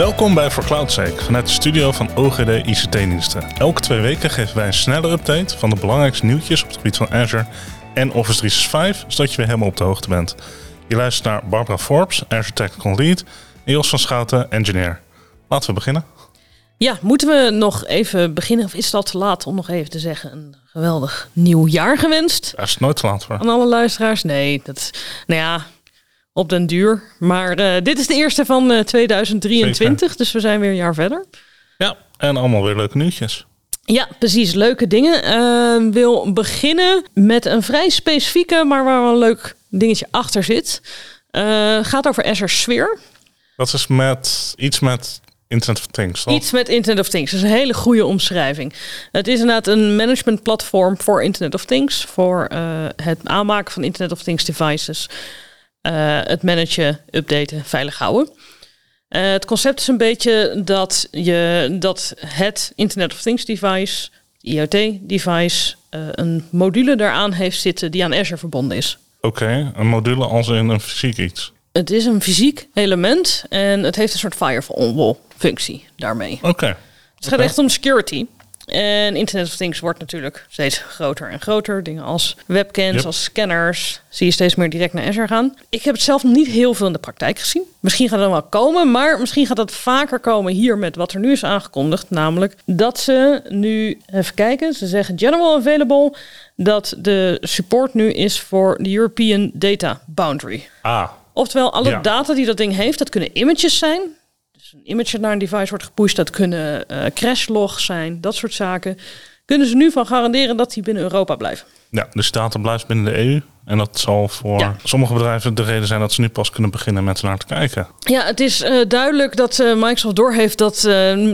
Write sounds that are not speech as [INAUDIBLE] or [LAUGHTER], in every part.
Welkom bij For Cloud's Sake vanuit de studio van OGD ICT-diensten. Elke twee weken geven wij een snelle update van de belangrijkste nieuwtjes op het gebied van Azure en Office 365, zodat je weer helemaal op de hoogte bent. Je luistert naar Barbara Forbes, Azure Technical Lead, en Jos van Schouten, Engineer. Laten we beginnen. Ja, moeten we nog even beginnen? Of is het al te laat om nog even te zeggen een geweldig nieuw jaar gewenst? Daar is het nooit te laat voor. Aan alle luisteraars? Nee, dat is, nou ja, op den duur. Maar uh, dit is de eerste van uh, 2023, Zeker. dus we zijn weer een jaar verder. Ja, en allemaal weer leuke nieuwtjes. Ja, precies. Leuke dingen. Uh, wil beginnen met een vrij specifieke, maar waar wel een leuk dingetje achter zit. Uh, gaat over Azure Sphere. Dat is met iets met Internet of Things. Toch? Iets met Internet of Things. Dat is een hele goede omschrijving. Het is inderdaad een managementplatform voor Internet of Things. Voor het aanmaken van Internet of Things devices. Uh, het managen, updaten, veilig houden. Uh, het concept is een beetje dat, je, dat het Internet of Things device, IoT-device, uh, een module daaraan heeft zitten die aan Azure verbonden is. Oké, okay, een module als in een fysiek iets. Het is een fysiek element en het heeft een soort firewall-functie daarmee. Oké. Okay. Het gaat okay. echt om security. En Internet of Things wordt natuurlijk steeds groter en groter. Dingen als webcams, yep. als scanners, zie je steeds meer direct naar Azure gaan. Ik heb het zelf niet heel veel in de praktijk gezien. Misschien gaat het dan wel komen, maar misschien gaat dat vaker komen hier met wat er nu is aangekondigd. Namelijk dat ze nu, even kijken, ze zeggen general available, dat de support nu is voor de European Data Boundary. Ah. Oftewel, alle Ja. data die dat ding heeft, dat kunnen images zijn. Dus een image naar een device wordt gepusht, dat kunnen uh, crashlogs zijn, dat soort zaken. Kunnen ze nu van garanderen dat die binnen Europa blijven? Ja, dus data blijft binnen de EU. En dat zal voor Ja. sommige bedrijven de reden zijn dat ze nu pas kunnen beginnen met ernaar te kijken. Ja, het is uh, duidelijk dat uh, Microsoft doorheeft dat uh,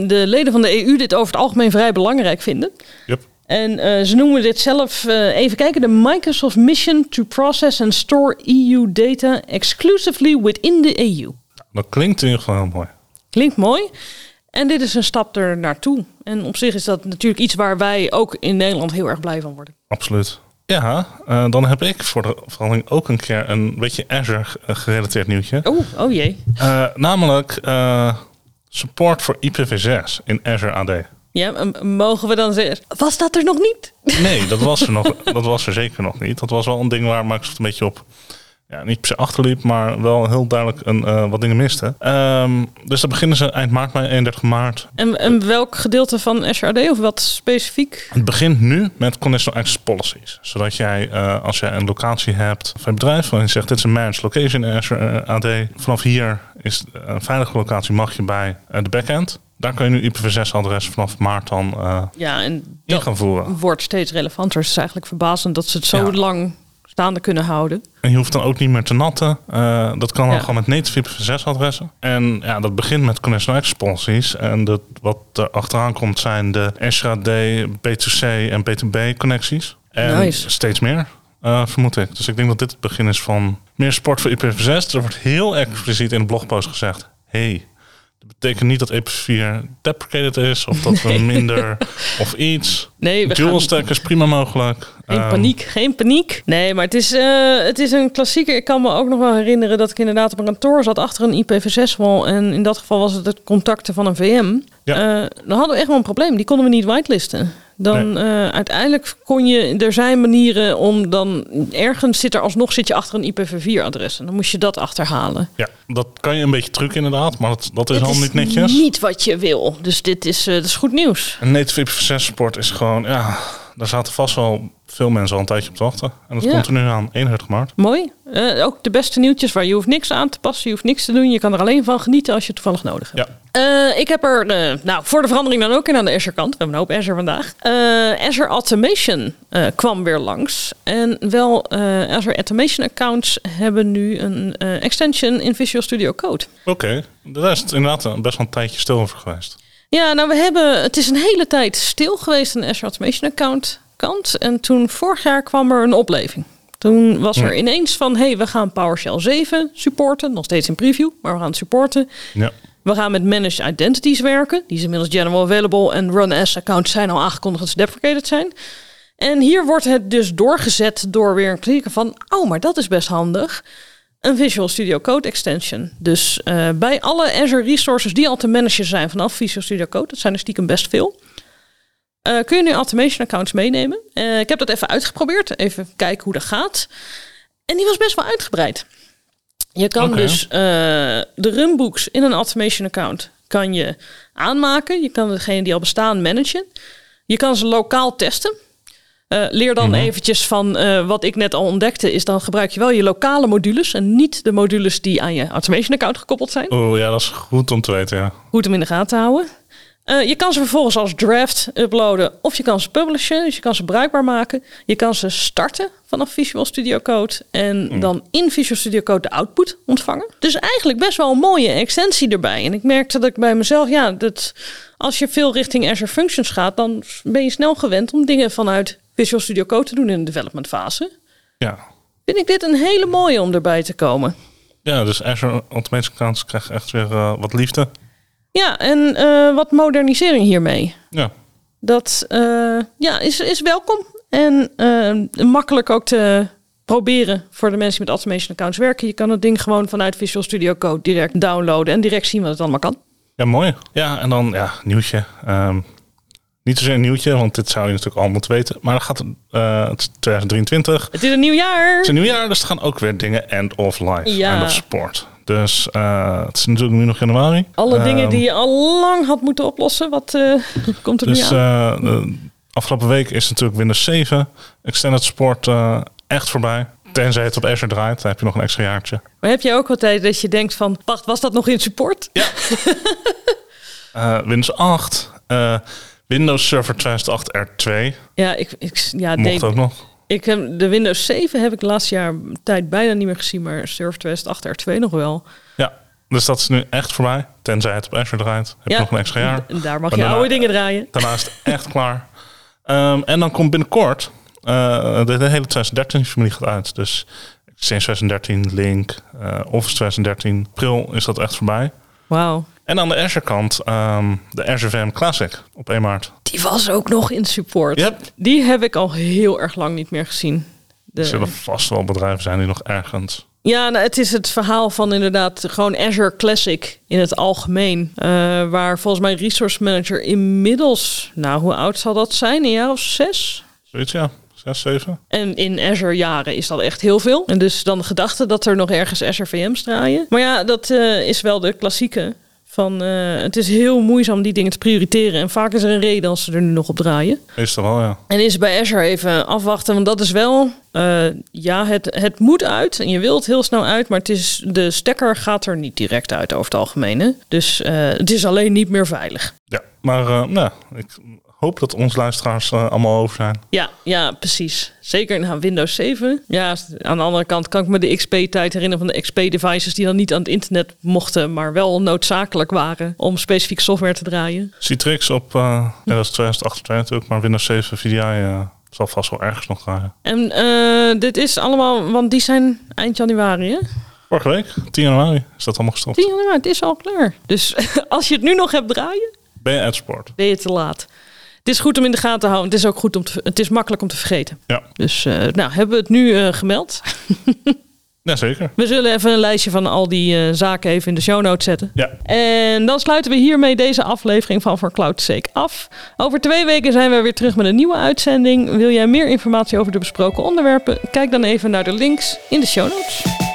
de leden van de EU dit over het algemeen vrij belangrijk vinden. Yep. En ze noemen dit zelf, even kijken, de Microsoft Mission to Process and Store EU Data exclusively within the EU. Dat klinkt in ieder geval heel mooi. Klinkt mooi. En dit is een stap er naartoe. En op zich is dat natuurlijk iets waar wij ook in Nederland heel erg blij van worden. Absoluut. Ja, uh, dan heb ik voor de verandering ook een keer een beetje Azure gerelateerd nieuwtje. Oh, oh jee. Uh, namelijk uh, support voor IPv6 in Azure AD. Ja, mogen we dan zeggen, was dat er nog niet? Nee, dat was er, nog, [LAUGHS] dat was er zeker nog niet. Dat was wel een ding waar Microsoft een beetje op, ja, niet per se achterliep, maar wel heel duidelijk een, uh, wat dingen miste. Um, dus dan beginnen ze eind maart, mei 31 maart. En, en welk gedeelte van AD of wat specifiek? Het begint nu met conditional access policies. Zodat jij, uh, als jij een locatie hebt van een bedrijf, waarin je zegt, dit is een managed location in Azure uh, AD. Vanaf hier is een veilige locatie, mag je bij de backend. Daar kun je nu IPv6-adres vanaf maart dan ja, en in gaan voeren. wordt steeds relevanter. Het is eigenlijk verbazend dat ze het zo ja. lang staande kunnen houden. En je hoeft dan ook niet meer te natten. Uh, dat kan dan ja. gewoon met native IPv6-adressen. En ja, dat begint met access policies. En dat, wat er achteraan komt zijn de SHD, B2C en B2B-connecties. En nice. steeds meer. Uh, vermoed ik. Dus ik denk dat dit het begin is van meer support voor IPv6. Er wordt heel expliciet in de blogpost gezegd: hey, dat betekent niet dat EP4 deprecated is of dat we minder of iets. Nee, we Dual gaan- stack is prima mogelijk. Geen Ehm, paniek, geen paniek. Nee, maar het is, eh, het is een klassieker. Ik kan me ook nog wel herinneren dat ik inderdaad op een kantoor zat achter een IPv6-wall. En in dat geval was het het contacten van een VM. Ja. Eh, dan hadden we echt wel een probleem. Die konden we niet whitelisten. Dan eh, uiteindelijk kon je, er zijn manieren om dan ergens zit er alsnog zit je achter een IPv4-adres. En dan moest je dat achterhalen. Ja, dat kan je een beetje truc inderdaad, maar dat, dat is al niet netjes. niet wat je wil. Dus dit is, dat is goed nieuws. Een native IPv6 support is gewoon, ja, daar zaten vast wel veel mensen al een tijdje op te wachten. En dat Ja. komt er nu aan, 31 maart. Mooi. Eh, ook de beste nieuwtjes waar je hoeft niks aan te passen. Je hoeft niks te doen. Je kan er alleen van genieten als je het toevallig nodig hebt. Ja, Eh, ik heb er, eh, nou, voor de verandering dan ook in aan de Azure kant. We hebben een hoop Azure vandaag. Azure Automation kwam weer langs. En wel, Azure Automation accounts hebben nu een extension in Visual Studio Code. oké. Daar is het inderdaad best wel een tijdje stil over geweest. Ja, nou we hebben, het is een hele tijd stil geweest aan de Azure Automation account kant. En toen vorig jaar kwam er een opleving. Toen was er Ja. ineens van, hey, we gaan PowerShell 7 supporten. Nog steeds in preview, maar we gaan het supporten. Ja, We gaan met managed identities werken. Die zijn inmiddels general available. En run as accounts zijn al aangekondigd dat ze deprecated zijn. En hier wordt het dus doorgezet door weer een klikken van... oh, maar dat is best handig. Een Visual Studio Code extension. Dus uh, bij alle Azure resources die al te managen zijn vanaf Visual Studio Code, dat zijn er stiekem best veel, uh, kun je nu automation accounts meenemen. Uh, ik heb dat even uitgeprobeerd, even kijken hoe dat gaat. En die was best wel uitgebreid. Je kan okay. dus de runbooks in een automation account kan je aanmaken. Je kan degene die al bestaan managen. Je kan ze lokaal testen. Uh, leer dan mm-hmm. eventjes van uh, wat ik net al ontdekte, is dan gebruik je wel je lokale modules en niet de modules die aan je automation account gekoppeld zijn. Oh ja, dat is goed om te weten, ja. Goed om in de gaten te houden. Uh, je kan ze vervolgens als draft uploaden of je kan ze publishen, dus je kan ze bruikbaar maken. Je kan ze starten vanaf Visual Studio Code en mm. dan in Visual Studio Code de output ontvangen. Dus eigenlijk best wel een mooie extensie erbij. En ik merkte dat ik bij mezelf, ja, dat als je veel richting Azure Functions gaat, dan ben je snel gewend om dingen vanuit Visual Studio Code te doen in de development fase. Ja. Vind ik dit een hele mooie om erbij te komen. Ja, dus Azure Automation Accounts krijgt echt weer uh, wat liefde. Ja, en uh, wat modernisering hiermee. Ja. Dat uh, ja, is, is welkom en makkelijk ook te proberen voor de mensen die met automation accounts werken. Je kan het ding gewoon vanuit Visual Studio Code direct downloaden en direct zien wat het allemaal kan. Ja, mooi. Ja, en dan ja, nieuwtje. Um, niet zozeer een nieuwtje, want dit zou je natuurlijk al moeten weten. Maar dan gaat uh, het 2023. Het is een nieuw jaar. Het is een nieuw jaar, dus er gaan ook weer dingen end of life, ja. end of support. Dus uh, het is natuurlijk nu nog januari. Alle dingen ehm, die je al lang had moeten oplossen, wat uh, [LAUGHS] komt er dus, nu aan? de afgelopen week is natuurlijk Windows 7 Extended Support echt voorbij. Tenzij het op Azure draait, dan heb je nog een extra jaartje. Maar heb je ook altijd dat je denkt van, wacht, was dat nog in support? Ja. [LAUGHS] Windows 8, Windows Server 2008 R2. Ja, ik, ik ja, Mocht denk, ook nog. Ik heb de Windows 7 heb ik laatst jaar tijd bijna niet meer gezien, maar Server 2008 R2 nog wel. Ja, dus dat is nu echt voorbij. Tenzij het op Azure draait. Heb je nog een extra jaar. En daar mag je oude dingen draaien. Daarna is het echt [LAUGHS] klaar. Um, en dan komt binnenkort uh, de, hele 2013-familie gaat uit. Dus sinds 2013 Link, uh, Office 2013, april is dat echt voorbij. Wauw. En aan de Azure kant um, de Azure VM Classic op 1 maart. Die was ook nog in support. Yep. Die heb ik al heel erg lang niet meer gezien. De... Er zullen vast wel bedrijven zijn die nog ergens... Ja, nou, het is het verhaal van inderdaad gewoon Azure Classic in het algemeen. Uh, waar volgens mij Resource Manager inmiddels... Nou, hoe oud zal dat zijn? Een jaar of zes? Zoiets, ja. Zes, zeven. En in Azure jaren is dat echt heel veel. En dus dan de gedachte dat er nog ergens Azure VM's draaien. Maar ja, dat uh, is wel de klassieke van, uh, het is heel moeizaam die dingen te prioriteren. En vaak is er een reden als ze er nu nog op draaien. Is er wel, ja. En is bij Azure even afwachten. Want dat is wel, uh, ja, het, het moet uit. En je wilt heel snel uit. Maar het is, de stekker gaat er niet direct uit over het algemeen. Hè? Dus uh, het is alleen niet meer veilig. Ja, maar nou, ik hoop dat onze luisteraars uh, allemaal over zijn. Ja, ja, precies. Zeker in Windows 7. Ja, aan de andere kant kan ik me de XP-tijd herinneren van de XP-devices die dan niet aan het internet mochten, maar wel noodzakelijk waren om specifiek software te draaien. Citrix op, uh, ja, dat is 2028 natuurlijk, maar Windows 7 VDI uh, zal vast wel ergens nog draaien. En dit is allemaal, want die zijn eind januari, hè? Vorige week, 10 januari, is dat allemaal gestopt. 10 januari, het is al klaar. Dus [LAUGHS] als je het nu nog hebt draaien... Ben je uit sport? Ben je te laat het is goed om in de gaten te houden. Het is ook goed om te, het is makkelijk om te vergeten. Ja. Dus uh, nou, hebben we het nu uh, gemeld? [LAUGHS] ja, zeker. We zullen even een lijstje van al die uh, zaken even in de show notes zetten. Ja. En dan sluiten we hiermee deze aflevering van Voor Cloud af. Over twee weken zijn we weer terug met een nieuwe uitzending. Wil jij meer informatie over de besproken onderwerpen? Kijk dan even naar de links in de show notes.